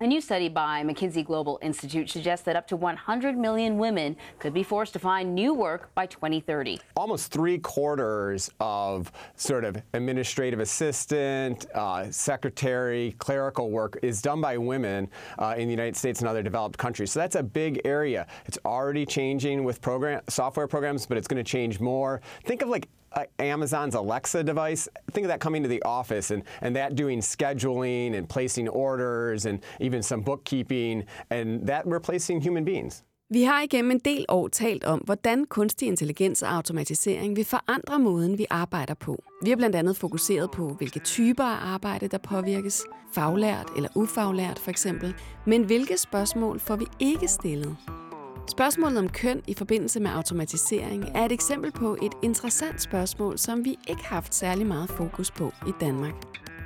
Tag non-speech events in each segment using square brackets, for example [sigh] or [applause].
A new study by McKinsey Global Institute suggests that up to 100 million women could be forced to find new work by 2030. Almost three quarters of sort of administrative assistant, uh, secretary, clerical work is done by women uh, in the United States and other developed countries. So that's a big area. It's already changing with program software programs, but it's going to change more. Think of like Uh, Amazon's Alexa device. Think of that coming to the office and, and that doing scheduling and placing orders and even some bookkeeping and that replacing human beings. Vi har igennem en del år talt om, hvordan kunstig intelligens og automatisering vil forandre måden, vi arbejder på. Vi har blandt andet fokuseret på, hvilke typer af arbejde, der påvirkes, faglært eller ufaglært for eksempel, men hvilke spørgsmål får vi ikke stillet? Spørgsmålet om køn i forbindelse med automatisering er et eksempel på et interessant spørgsmål, som vi ikke har haft særlig meget fokus på i Danmark.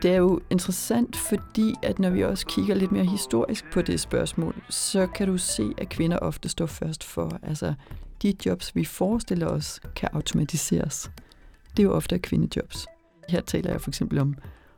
Det er jo interessant, fordi at når vi også kigger lidt mere historisk på det spørgsmål, så kan du se, at kvinder ofte står først for. Altså, de jobs, vi forestiller os, kan automatiseres. Det er jo ofte kvindejobs. Her taler jeg for eksempel om,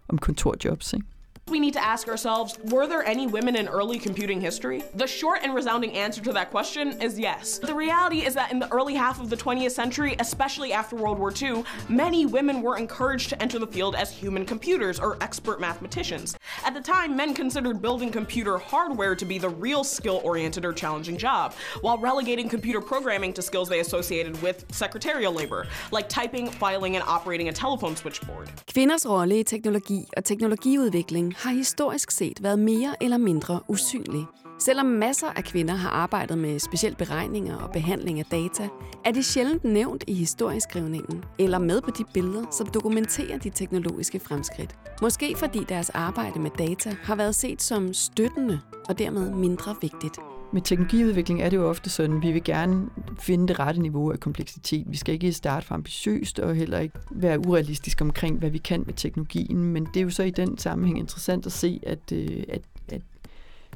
om kontorjobs. Ikke? We need to ask ourselves were there any women in early computing history? The short and resounding answer to that question is yes. The reality is that in the early half of the 20th century, especially after World War II, many women were encouraged to enter the field as human computers or expert mathematicians. At the time, men considered building computer hardware to be the real skill oriented or challenging job, while relegating computer programming to skills they associated with secretarial labor, like typing, filing, and operating a telephone switchboard. Kvinders rolle i teknologi og teknologiudvikling har historisk set været mere eller mindre usynlig. Selvom masser af kvinder har arbejdet med specielt beregninger og behandling af data, er de sjældent nævnt i historieskrivningen eller med på de billeder, som dokumenterer de teknologiske fremskridt. Måske fordi deres arbejde med data har været set som støttende og dermed mindre vigtigt. Med teknologiudvikling er det jo ofte sådan, at vi vil gerne finde det rette niveau af kompleksitet. Vi skal ikke starte for ambitiøst og heller ikke være urealistisk omkring, hvad vi kan med teknologien. Men det er jo så i den sammenhæng interessant at se, at, øh, at, at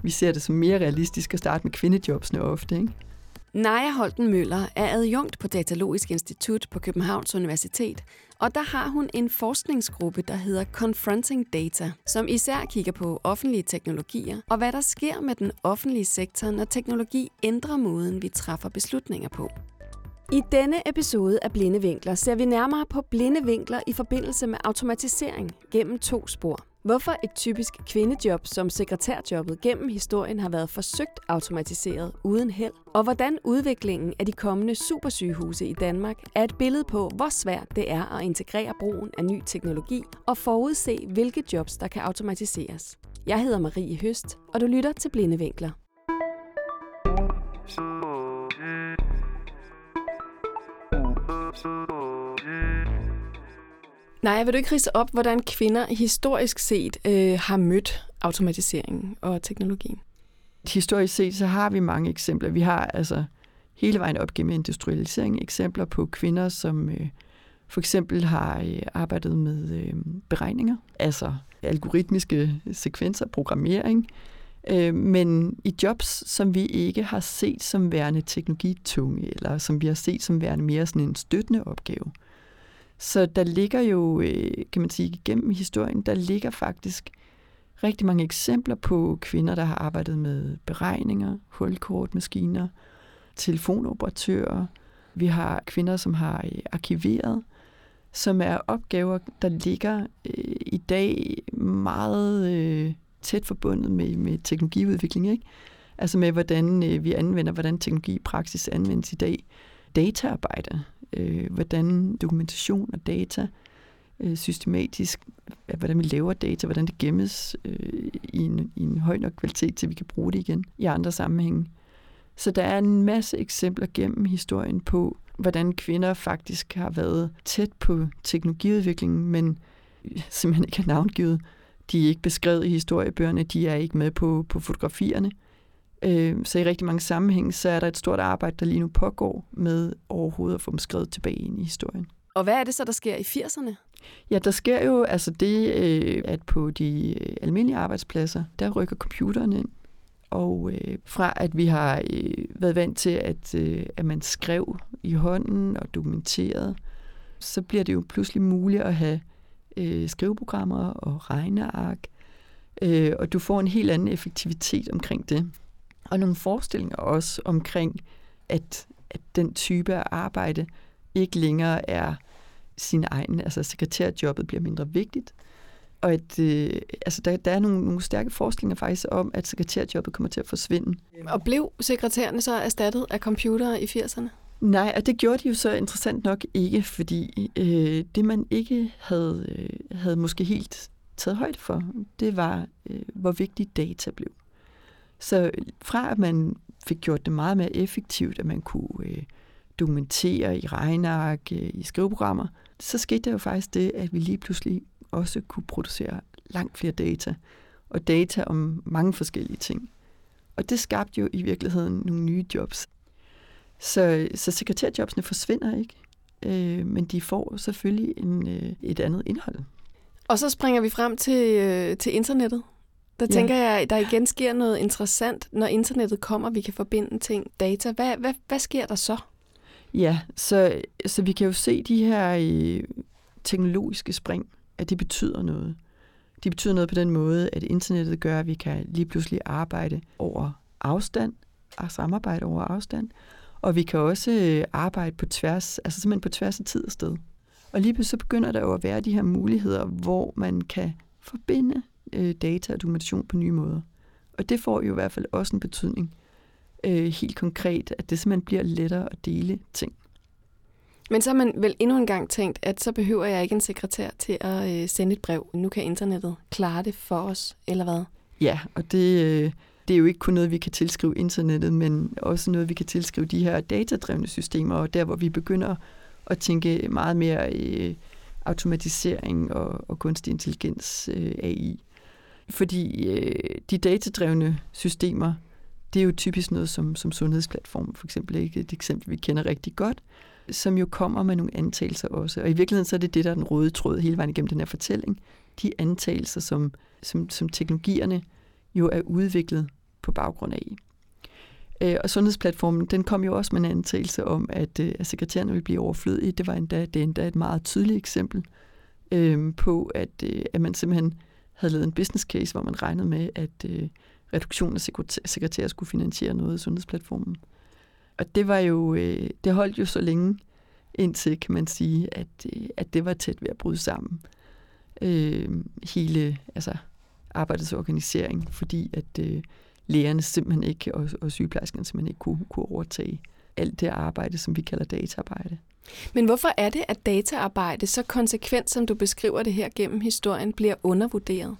vi ser det som mere realistisk at starte med kvindejobsene ofte. Ikke? Naja Holten Møller er adjunkt på Datalogisk Institut på Københavns Universitet, og der har hun en forskningsgruppe, der hedder Confronting Data, som især kigger på offentlige teknologier og hvad der sker med den offentlige sektor, når teknologi ændrer måden, vi træffer beslutninger på. I denne episode af Blinde Vinkler ser vi nærmere på blinde vinkler i forbindelse med automatisering gennem to spor. Hvorfor et typisk kvindejob som sekretærjobbet gennem historien har været forsøgt automatiseret uden held, og hvordan udviklingen af de kommende supersygehuse i Danmark er et billede på, hvor svært det er at integrere brugen af ny teknologi og forudse, hvilke jobs der kan automatiseres. Jeg hedder Marie Høst, og du lytter til Blinde Vinkler. Nej, vil du ikke rise op, hvordan kvinder historisk set øh, har mødt automatiseringen og teknologien? Historisk set, så har vi mange eksempler. Vi har altså hele vejen op gennem industrialisering eksempler på kvinder, som øh, for eksempel har øh, arbejdet med øh, beregninger, altså algoritmiske sekvenser, programmering, øh, men i jobs, som vi ikke har set som værende teknologitunge, eller som vi har set som værende mere sådan en støttende opgave. Så der ligger jo, øh, kan man sige, gennem historien, der ligger faktisk rigtig mange eksempler på kvinder, der har arbejdet med beregninger, hulkortmaskiner, telefonoperatører. Vi har kvinder, som har øh, arkiveret, som er opgaver, der ligger øh, i dag meget øh, tæt forbundet med, med teknologiudvikling. Ikke? Altså med, hvordan øh, vi anvender, hvordan teknologi i praksis anvendes i dag. Dataarbejde, øh, hvordan dokumentation og data øh, systematisk, øh, hvordan vi laver data, hvordan det gemmes øh, i, en, i en høj nok kvalitet, til vi kan bruge det igen i andre sammenhænge. Så der er en masse eksempler gennem historien på, hvordan kvinder faktisk har været tæt på teknologiudviklingen, men øh, simpelthen ikke har navngivet. De er ikke beskrevet i historiebøgerne, de er ikke med på, på fotografierne. Øh, så i rigtig mange sammenhænge, så er der et stort arbejde, der lige nu pågår med overhovedet at få dem skrevet tilbage ind i historien. Og hvad er det så, der sker i 80'erne? Ja, der sker jo altså det, øh, at på de øh, almindelige arbejdspladser, der rykker computeren ind. Og øh, fra at vi har øh, været vant til, at, øh, at man skrev i hånden og dokumenterede, så bliver det jo pludselig muligt at have øh, skriveprogrammer og regneark, øh, og du får en helt anden effektivitet omkring det. Og nogle forestillinger også omkring, at, at den type af arbejde ikke længere er sin egen, altså sekretærjobbet bliver mindre vigtigt, og at øh, altså der, der er nogle, nogle stærke forskninger faktisk om, at sekretærjobbet kommer til at forsvinde. Og blev sekretærerne så erstattet af computere i 80'erne? Nej, og det gjorde de jo så interessant nok ikke, fordi øh, det man ikke havde, øh, havde måske helt taget højde for, det var, øh, hvor vigtigt data blev. Så fra at man fik gjort det meget mere effektivt, at man kunne øh, dokumentere i regneark, øh, i skriveprogrammer, så skete der jo faktisk det, at vi lige pludselig også kunne producere langt flere data, og data om mange forskellige ting. Og det skabte jo i virkeligheden nogle nye jobs. Så, så sekretærjobsene forsvinder ikke, øh, men de får selvfølgelig en, øh, et andet indhold. Og så springer vi frem til, øh, til internettet. Der Ja. tænker jeg, der igen sker noget interessant, når internettet kommer, vi kan forbinde ting, data. Hvad, hvad, hvad sker der så? Ja, så, så vi kan jo se de her øh, teknologiske spring, at det betyder noget. De betyder noget på den måde, at internettet gør, at vi kan lige pludselig arbejde over afstand, og samarbejde over afstand, og vi kan også øh, arbejde på tværs, altså simpelthen på tværs af tid og sted. Og lige pludselig så begynder der jo at være de her muligheder, hvor man kan forbinde øh, data og dokumentation på nye måder. Og det får jo i hvert fald også en betydning øh, helt konkret, at det simpelthen bliver lettere at dele ting. Men så har man vel endnu en gang tænkt, at så behøver jeg ikke en sekretær til at øh, sende et brev. Nu kan internettet klare det for os, eller hvad? Ja, og det, øh, det er jo ikke kun noget, vi kan tilskrive internettet, men også noget, vi kan tilskrive de her datadrevne systemer, og der, hvor vi begynder at tænke meget mere øh, automatisering og, og kunstig intelligens øh, AI. Fordi øh, de datadrevne systemer, det er jo typisk noget som, som sundhedsplatform, for eksempel ikke et eksempel, vi kender rigtig godt, som jo kommer med nogle antagelser også. Og i virkeligheden så er det det, der er den røde tråd hele vejen igennem den her fortælling. De antagelser, som, som, som teknologierne jo er udviklet på baggrund af. Øh, Og sundhedsplatformen, den kom jo også med en antagelse om, at, øh, at sekretærerne ville blive overflødige. Det var endda, det er endda et meget tydeligt eksempel øh, på, at, øh, at man simpelthen havde lavet en business case, hvor man regnede med, at øh, reduktionen af sekretærer skulle finansiere noget af sundhedsplatformen. Og det var jo, øh, det holdt jo så længe indtil, kan man sige, at, øh, at det var tæt ved at bryde sammen. Øh, hele altså, arbejdets organisering, fordi at øh, lægerne simpelthen ikke, og, og sygeplejerskerne simpelthen ikke kunne, kunne overtage alt det arbejde, som vi kalder dataarbejde. Men hvorfor er det, at dataarbejde så konsekvent, som du beskriver det her gennem historien, bliver undervurderet?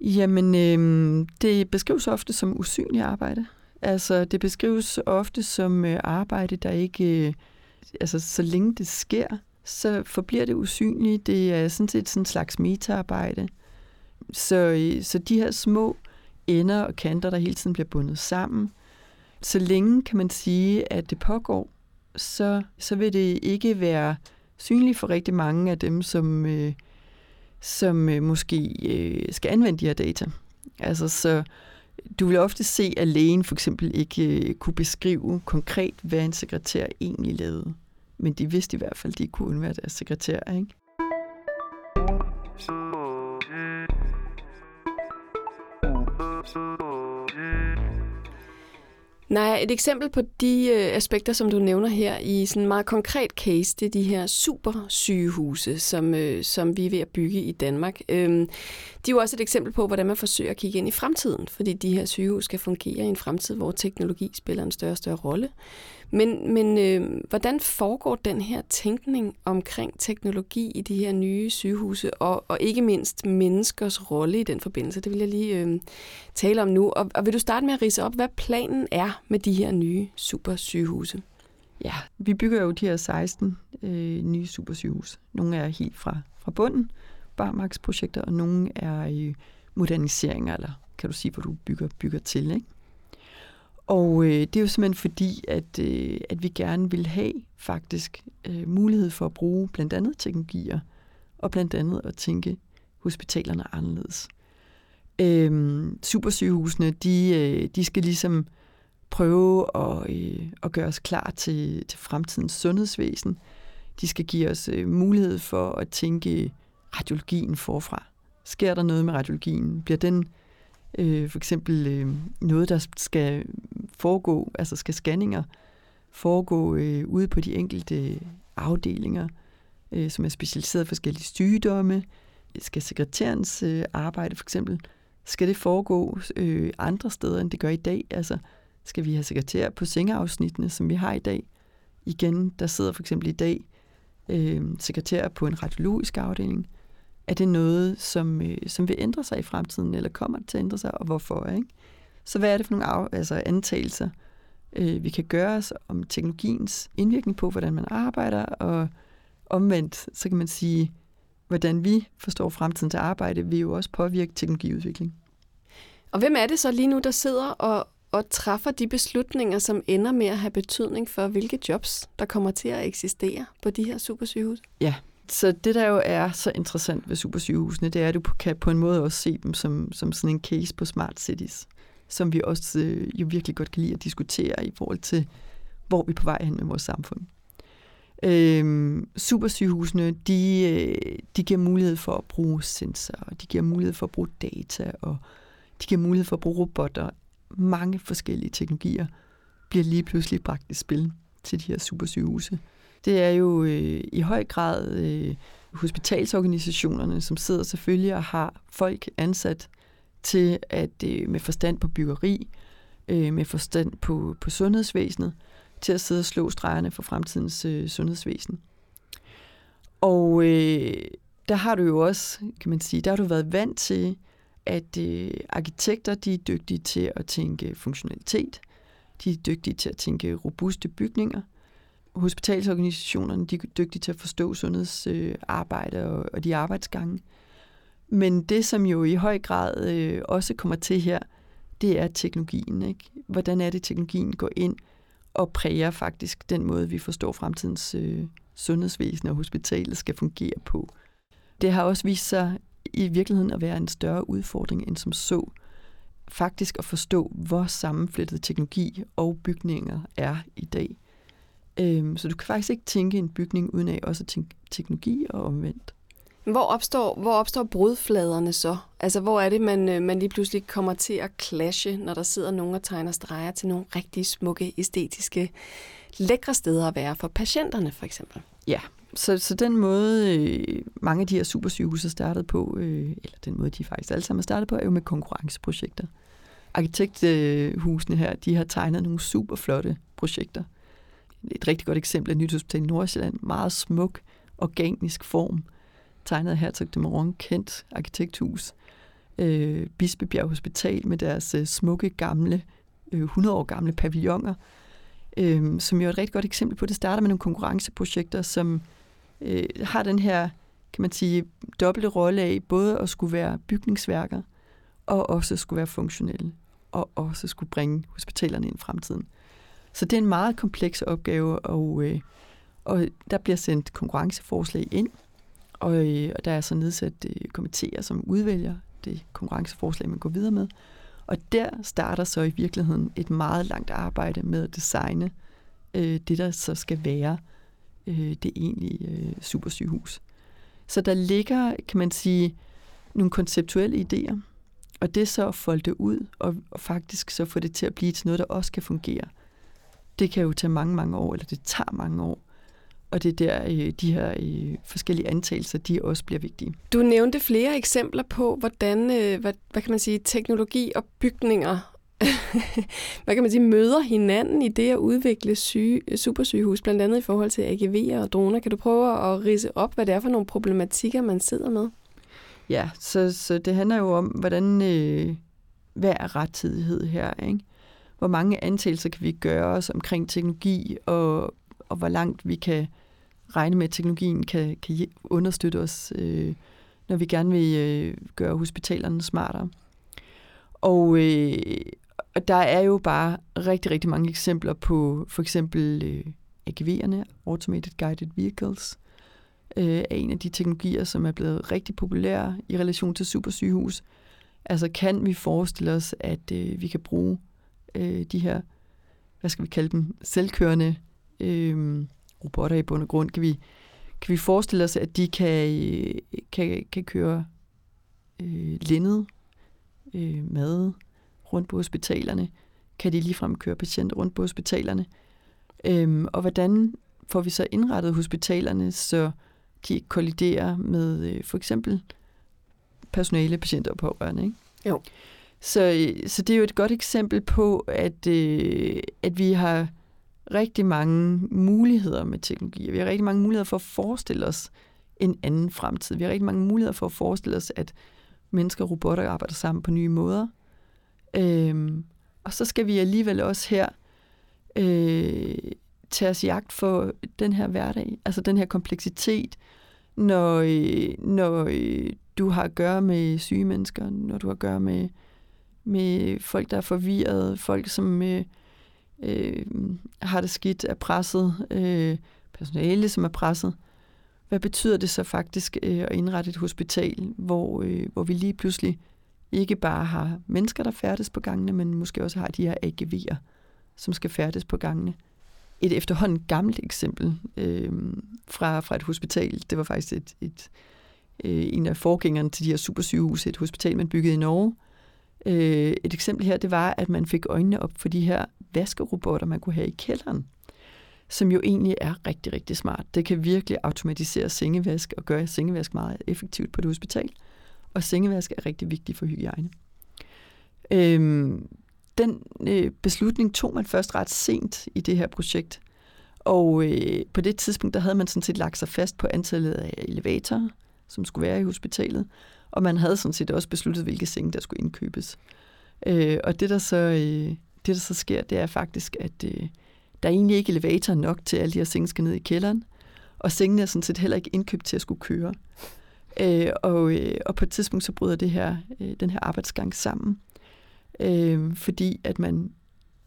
Jamen, øh, det beskrives ofte som usynligt arbejde. Altså, det beskrives ofte som øh, arbejde, der ikke... Øh, altså, så længe det sker, så forbliver det usynligt. Det er sådan set sådan en slags metaarbejde. Så, øh, så de her små ender og kanter, der hele tiden bliver bundet sammen, så længe kan man sige, at det pågår, så, så vil det ikke være synligt for rigtig mange af dem, som, øh, som øh, måske øh, skal anvende de her data. Altså, så du vil ofte se, at lægen for eksempel ikke øh, kunne beskrive konkret, hvad en sekretær egentlig lavede. Men de vidste i hvert fald, at de kunne undvære deres sekretær, ikke? Nej, et eksempel på de øh, aspekter, som du nævner her i sådan en meget konkret case, det er de her super sygehuse, som, øh, som vi er ved at bygge i Danmark. Øhm, de er jo også et eksempel på, hvordan man forsøger at kigge ind i fremtiden, fordi de her sygehus skal fungere i en fremtid, hvor teknologi spiller en større og større rolle. Men, men øh, hvordan foregår den her tænkning omkring teknologi i de her nye sygehuse, og, og ikke mindst menneskers rolle i den forbindelse? Det vil jeg lige øh, tale om nu. Og, og vil du starte med at rise op, hvad planen er med de her nye super sygehuse? Ja, vi bygger jo de her 16 øh, nye supersygehus. Nogle er helt fra, fra bunden, barmarksprojekter, og nogle er øh, moderniseringer, eller kan du sige, hvor du bygger, bygger til. Ikke? Og øh, det er jo simpelthen fordi, at, øh, at vi gerne vil have faktisk øh, mulighed for at bruge blandt andet teknologier, og blandt andet at tænke hospitalerne anderledes. Øh, supersygehusene, de, øh, de skal ligesom prøve at, øh, at gøre os klar til, til fremtidens sundhedsvæsen. De skal give os øh, mulighed for at tænke radiologien forfra. Sker der noget med radiologien? Bliver den øh, for eksempel øh, noget, der skal foregå, altså skal scanninger foregå øh, ude på de enkelte afdelinger, øh, som er specialiseret i forskellige sygdomme? Skal sekretærens øh, arbejde for eksempel, skal det foregå øh, andre steder, end det gør i dag? Altså, skal vi have sekretær på sengeafsnittene, som vi har i dag? Igen, der sidder for eksempel i dag øh, sekretær på en radiologisk afdeling. Er det noget, som, øh, som vil ændre sig i fremtiden, eller kommer det til at ændre sig, og hvorfor? Ikke? Så hvad er det for nogle af, altså antagelser, øh, vi kan gøre os om teknologiens indvirkning på, hvordan man arbejder, og omvendt, så kan man sige, hvordan vi forstår fremtidens arbejde, vil jo også påvirke teknologiudvikling. Og hvem er det så lige nu, der sidder og, og træffer de beslutninger, som ender med at have betydning for, hvilke jobs, der kommer til at eksistere på de her supersygehus? Ja, så det der jo er så interessant ved supersygehusene, det er, at du kan på en måde også se dem som, som sådan en case på smart cities, som vi også øh, jo virkelig godt kan lide at diskutere i forhold til, hvor vi er på vej hen med vores samfund. Øhm, supersygehusene, de, øh, de giver mulighed for at bruge sensorer, de giver mulighed for at bruge data, og de giver mulighed for at bruge robotter. Mange forskellige teknologier bliver lige pludselig bragt i spil til de her supersygehuse. Det er jo øh, i høj grad øh, hospitalsorganisationerne, som sidder selvfølgelig og har folk ansat til at øh, med forstand på byggeri, øh, med forstand på, på sundhedsvæsenet, til at sidde og slå stregerne for fremtidens øh, sundhedsvæsen. Og øh, der har du jo også, kan man sige, der har du været vant til, at øh, arkitekter de er dygtige til at tænke funktionalitet, de er dygtige til at tænke robuste bygninger, hospitalsorganisationerne de er dygtige til at forstå sundhedsarbejde øh, og, og de arbejdsgange. Men det, som jo i høj grad øh, også kommer til her, det er teknologien. Ikke? Hvordan er det, teknologien går ind og præger faktisk den måde, vi forstår fremtidens øh, sundhedsvæsen og hospitalet skal fungere på. Det har også vist sig i virkeligheden at være en større udfordring end som så. Faktisk at forstå, hvor sammenflettet teknologi og bygninger er i dag. Øhm, så du kan faktisk ikke tænke en bygning uden af også at tænke teknologi og omvendt. Hvor opstår, hvor opstår brudfladerne så? Altså, hvor er det, man, øh, man lige pludselig kommer til at clashe, når der sidder nogen og tegner streger til nogle rigtig smukke, æstetiske, lækre steder at være for patienterne, for eksempel? Ja, så, så den måde, øh, mange af de her supersygehuse er startet på, øh, eller den måde, de faktisk alle sammen er startet på, er jo med konkurrenceprojekter. Arkitekthusene her, de har tegnet nogle super flotte projekter. Et rigtig godt eksempel er Nyt Hospital i Nordsjælland. Meget smuk, organisk form tegnet af Hertog de Moron, kendt arkitekthus. Øh, Bispebjerg Hospital med deres øh, smukke, gamle, øh, 100 år gamle pavilloner, øh, som jo er et rigtig godt eksempel på, det starter med nogle konkurrenceprojekter, som øh, har den her, kan man sige, dobbelte rolle af både at skulle være bygningsværker, og også skulle være funktionelle, og også skulle bringe hospitalerne ind i fremtiden. Så det er en meget kompleks opgave, og, øh, og der bliver sendt konkurrenceforslag ind, og, øh, og der er så nedsat øh, komitéer, som udvælger det konkurrenceforslag, man går videre med. Og der starter så i virkeligheden et meget langt arbejde med at designe øh, det, der så skal være øh, det egentlige øh, supersygehus. Så der ligger, kan man sige, nogle konceptuelle idéer, og det så at folde det ud, og, og faktisk så få det til at blive til noget, der også kan fungere. Det kan jo tage mange, mange år, eller det tager mange år. Og det er der, øh, de her øh, forskellige antagelser, de også bliver vigtige. Du nævnte flere eksempler på, hvordan, øh, hvad, hvad kan man sige, teknologi og bygninger [laughs] hvad kan man sige, møder hinanden i det at udvikle syge, supersygehus, blandt andet i forhold til AGV'er og droner. Kan du prøve at rise op, hvad det er for nogle problematikker, man sidder med? Ja, så, så det handler jo om, hvordan, øh, hvad er rettidighed her, ikke? Hvor mange antagelser kan vi gøre os omkring teknologi, og, og hvor langt vi kan regne med, at teknologien kan, kan understøtte os, øh, når vi gerne vil øh, gøre hospitalerne smartere. Og, øh, og der er jo bare rigtig, rigtig mange eksempler på for eksempel øh, AGV'erne, Automated Guided Vehicles, øh, er en af de teknologier, som er blevet rigtig populære i relation til supersygehus. Altså kan vi forestille os, at øh, vi kan bruge øh, de her, hvad skal vi kalde dem, selvkørende øh, robotter i bund og grund, kan vi, kan vi forestille os, at de kan, øh, kan, kan køre øh, linned, øh, mad rundt på hospitalerne? Kan de ligefrem køre patienter rundt på hospitalerne? Øhm, og hvordan får vi så indrettet hospitalerne, så de ikke kolliderer med øh, for eksempel personale, patienter og pårørende? Ikke? Jo. Så, så det er jo et godt eksempel på, at, øh, at vi har rigtig mange muligheder med teknologi. Vi har rigtig mange muligheder for at forestille os en anden fremtid. Vi har rigtig mange muligheder for at forestille os, at mennesker og robotter arbejder sammen på nye måder. Øhm, og så skal vi alligevel også her øh, tage os jagt for den her hverdag, altså den her kompleksitet, når, øh, når øh, du har at gøre med syge mennesker, når du har at gøre med, med folk, der er forvirret, folk, som øh, øh, har det skidt, er presset, øh, personale, som er presset. Hvad betyder det så faktisk øh, at indrette et hospital, hvor, øh, hvor vi lige pludselig ikke bare har mennesker, der færdes på gangene, men måske også har de her AGV'er, som skal færdes på gangene. Et efterhånden gammelt eksempel øh, fra, fra et hospital, det var faktisk et, et, øh, en af forgængerne til de her supersygehuse, et hospital, man byggede i Norge. Øh, Øh, et eksempel her, det var, at man fik øjnene op for de her vaskerobotter, man kunne have i kælderen, som jo egentlig er rigtig, rigtig smart. Det kan virkelig automatisere sengevask og gøre sengevask meget effektivt på et hospital. Og sengevask er rigtig vigtigt for hygiejne. Øhm, den øh, beslutning tog man først ret sent i det her projekt. Og øh, på det tidspunkt, der havde man sådan set lagt sig fast på antallet af elevatorer, som skulle være i hospitalet. Og man havde sådan set også besluttet, hvilke senge, der skulle indkøbes. Øh, og det der, så, øh, det, der så sker, det er faktisk, at øh, der er egentlig ikke elevator nok til, at alle de her senge skal ned i kælderen. Og sengene er sådan set heller ikke indkøbt til at skulle køre. Øh, og, øh, og på et tidspunkt så bryder det her, øh, den her arbejdsgang sammen. Øh, fordi at man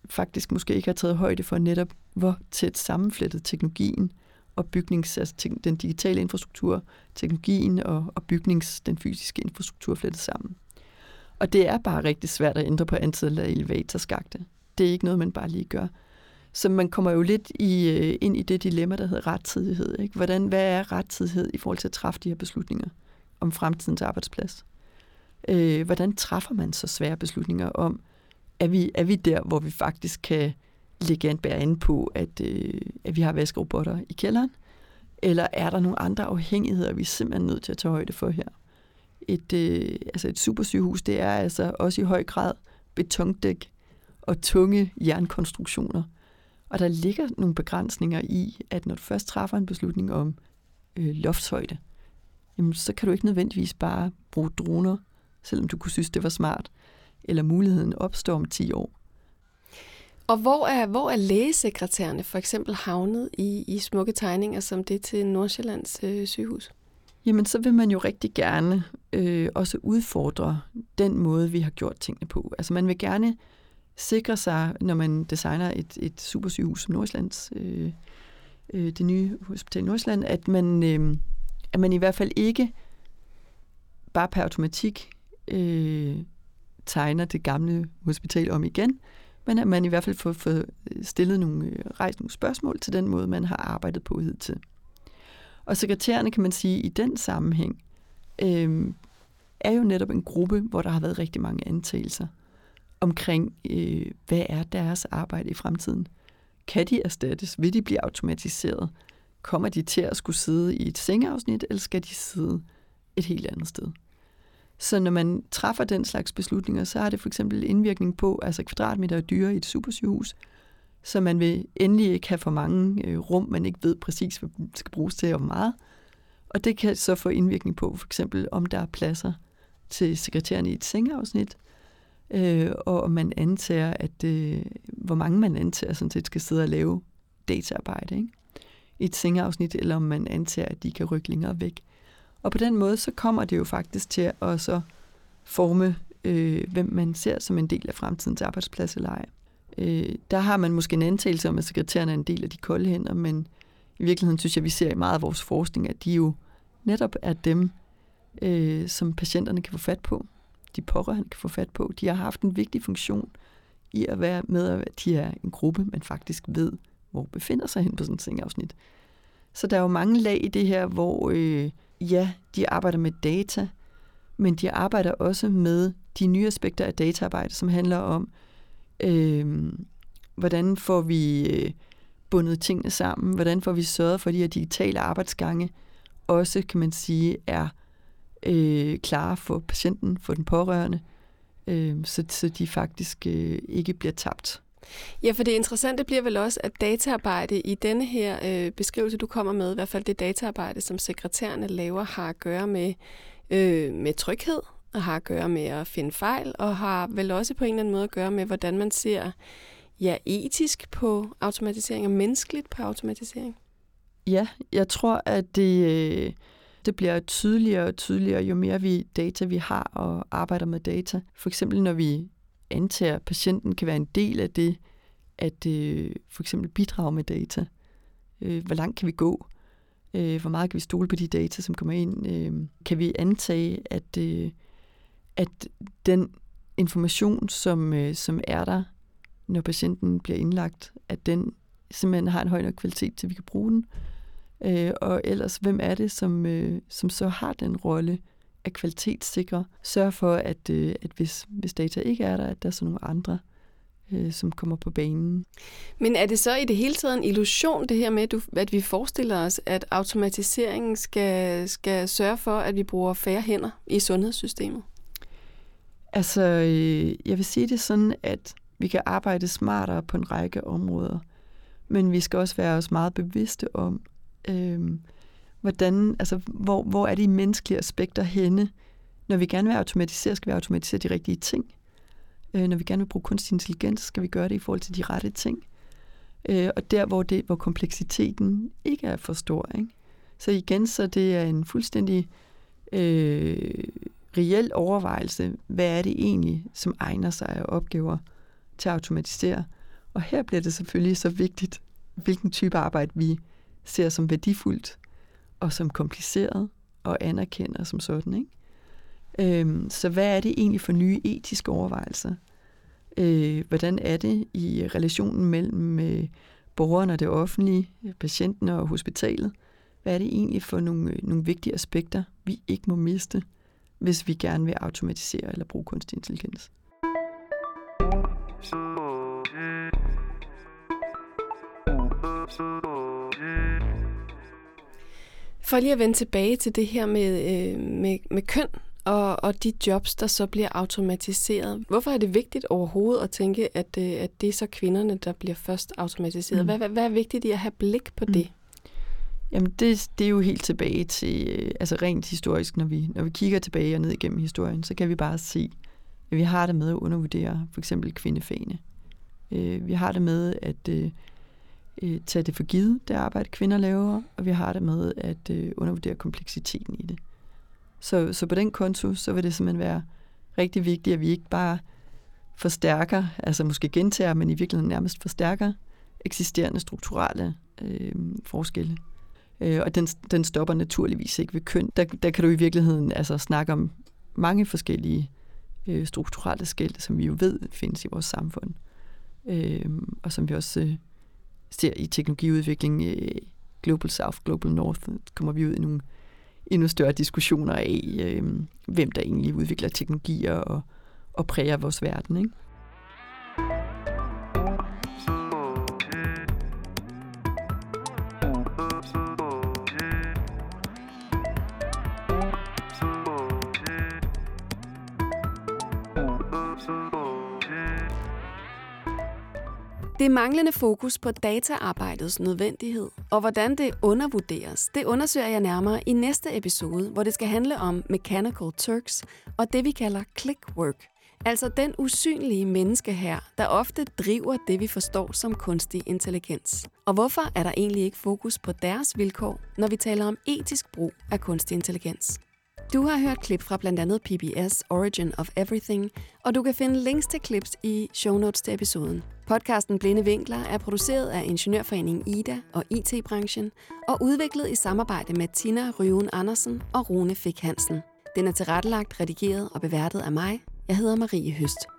faktisk måske ikke har taget højde for netop, hvor tæt sammenflettet teknologien og bygnings, altså den digitale infrastruktur, teknologien og, og bygnings, den fysiske infrastruktur flettet sammen. Og det er bare rigtig svært at ændre på antallet af elevatorskagte. Det er ikke noget, man bare lige gør. Så man kommer jo lidt i, øh, ind i det dilemma, der hedder rettidighed. Ikke? Hvordan, hvad er rettidighed i forhold til at træffe de her beslutninger om fremtidens arbejdsplads? Øh, hvordan træffer man så svære beslutninger om, er vi, er vi der, hvor vi faktisk kan lægge bærer inde på, at, øh, at vi har vaskerobotter i kælderen? Eller er der nogle andre afhængigheder, vi er simpelthen nødt til at tage højde for her? Et, øh, altså et supersygehus, det er altså også i høj grad betondæk og tunge jernkonstruktioner. Og der ligger nogle begrænsninger i, at når du først træffer en beslutning om øh, loftshøjde, jamen, så kan du ikke nødvendigvis bare bruge droner, selvom du kunne synes, det var smart, eller muligheden opstår om 10 år. Og hvor er, hvor er lægesekretærerne for eksempel havnet i, i smukke tegninger som det til Nordsjællands øh, sygehus? Jamen, så vil man jo rigtig gerne øh, også udfordre den måde, vi har gjort tingene på. Altså, man vil gerne sikre sig, når man designer et, et supersygehus som Nordsjællands, øh, øh, det nye hospital Nordsjælland, at man, øh, at man i hvert fald ikke bare per automatik øh, tegner det gamle hospital om igen, men at man i hvert fald får, får øh, stillet nogle, øh, rejst nogle spørgsmål til den måde, man har arbejdet på hidtil. Og sekretærerne, kan man sige, i den sammenhæng, øh, er jo netop en gruppe, hvor der har været rigtig mange antagelser omkring, øh, hvad er deres arbejde i fremtiden. Kan de erstattes? Vil de blive automatiseret? Kommer de til at skulle sidde i et sengeafsnit, eller skal de sidde et helt andet sted? Så når man træffer den slags beslutninger, så har det for eksempel indvirkning på altså kvadratmeter er dyre i et supersygehus, så man vil endelig ikke have for mange øh, rum, man ikke ved præcis, hvad skal bruges til og hvor meget. Og det kan så få indvirkning på for eksempel, om der er pladser til sekretæren i et sengeafsnit, øh, og om man antager, at øh, hvor mange man antager sådan set skal sidde og lave dataarbejde ikke? i et sengeafsnit, eller om man antager, at de kan rykke længere væk. Og på den måde, så kommer det jo faktisk til at så forme, øh, hvem man ser som en del af fremtidens arbejdsplads eller ej. Øh, der har man måske en antagelse om, at sekretærerne er en del af de kolde hænder, men i virkeligheden synes jeg, at vi ser i meget af vores forskning, at de jo netop er dem, øh, som patienterne kan få fat på, de pårørende kan få fat på. De har haft en vigtig funktion i at være med, at de er en gruppe, man faktisk ved, hvor befinder sig hen på sådan et afsnit. Så der er jo mange lag i det her, hvor øh, ja, de arbejder med data, men de arbejder også med de nye aspekter af dataarbejde, som handler om, øh, hvordan får vi øh, bundet tingene sammen, hvordan får vi sørget for, at de her digitale arbejdsgange også, kan man sige, er øh, klare for patienten, for den pårørende, øh, så, så de faktisk øh, ikke bliver tabt. Ja, for det interessante bliver vel også, at dataarbejde i denne her øh, beskrivelse, du kommer med, i hvert fald det dataarbejde, som sekretærerne laver, har at gøre med, øh, med tryghed, og har at gøre med at finde fejl, og har vel også på en eller anden måde at gøre med, hvordan man ser ja, etisk på automatisering og menneskeligt på automatisering. Ja, jeg tror, at det, øh, det bliver tydeligere og tydeligere, jo mere vi data vi har og arbejder med data. For eksempel når vi antager, at patienten kan være en del af det, at øh, for eksempel bidrage med data. Øh, hvor langt kan vi gå? Øh, hvor meget kan vi stole på de data, som kommer ind? Øh, kan vi antage, at, øh, at den information, som, øh, som er der, når patienten bliver indlagt, at den simpelthen har en høj nok kvalitet, til vi kan bruge den? Øh, og ellers, hvem er det, som, øh, som så har den rolle at kvalitetssikre? Sørge for, at, øh, at hvis, hvis data ikke er der, at der er så nogle andre, øh, som kommer på banen. Men er det så i det hele taget en illusion, det her med, at vi forestiller os, at automatiseringen skal, skal sørge for, at vi bruger færre hænder i sundhedssystemet? Altså, øh, jeg vil sige det sådan, at vi kan arbejde smartere på en række områder, men vi skal også være os meget bevidste om, øh, hvordan, altså, hvor, hvor er de menneskelige aspekter henne? Når vi gerne vil automatisere, skal vi automatisere de rigtige ting. Øh, når vi gerne vil bruge kunstig intelligens, skal vi gøre det i forhold til de rette ting. Øh, og der, hvor, det, hvor kompleksiteten ikke er for stor. Ikke? Så igen, så det er en fuldstændig øh, reel overvejelse, hvad er det egentlig, som egner sig af opgaver til at automatisere. Og her bliver det selvfølgelig så vigtigt, hvilken type arbejde vi ser som værdifuldt og som kompliceret og anerkender som sådan. Ikke? Øhm, så hvad er det egentlig for nye etiske overvejelser? Øh, hvordan er det i relationen mellem øh, borgeren og det offentlige, patienten og hospitalet? Hvad er det egentlig for nogle, øh, nogle vigtige aspekter, vi ikke må miste, hvis vi gerne vil automatisere eller bruge kunstig intelligens? For lige at vende tilbage til det her med, øh, med, med køn og, og de jobs, der så bliver automatiseret. Hvorfor er det vigtigt overhovedet at tænke, at, øh, at det er så kvinderne, der bliver først automatiseret? Mm. Hvad, hvad, hvad er vigtigt i at have blik på mm. det? Jamen det, det er jo helt tilbage til, øh, altså rent historisk, når vi, når vi kigger tilbage og ned igennem historien, så kan vi bare se, at vi har det med at undervurdere for eksempel kvindefagene. Øh, vi har det med at øh, øh, tage det for givet, det arbejde kvinder laver, og vi har det med at øh, undervurdere kompleksiteten i det. Så, så på den konto, så vil det simpelthen være rigtig vigtigt, at vi ikke bare forstærker, altså måske gentager, men i virkeligheden nærmest forstærker eksisterende strukturelle øh, forskelle. Øh, og den, den stopper naturligvis ikke ved køn. Der, der kan du i virkeligheden altså snakke om mange forskellige øh, strukturelle skæld, som vi jo ved findes i vores samfund. Øh, og som vi også øh, ser i teknologiudvikling, øh, Global South, Global North, kommer vi ud i nogle endnu større diskussioner af, øh, hvem der egentlig udvikler teknologier og, og præger vores verden. Ikke? Det manglende fokus på dataarbejdets nødvendighed og hvordan det undervurderes, det undersøger jeg nærmere i næste episode, hvor det skal handle om Mechanical Turks og det vi kalder clickwork. Altså den usynlige menneske her, der ofte driver det, vi forstår som kunstig intelligens. Og hvorfor er der egentlig ikke fokus på deres vilkår, når vi taler om etisk brug af kunstig intelligens? Du har hørt klip fra blandt andet PBS Origin of Everything, og du kan finde links til klips i show notes til episoden. Podcasten Blinde Vinkler er produceret af Ingeniørforeningen Ida og IT-branchen og udviklet i samarbejde med Tina Ryven Andersen og Rune Fik Hansen. Den er tilrettelagt, redigeret og beværtet af mig. Jeg hedder Marie Høst.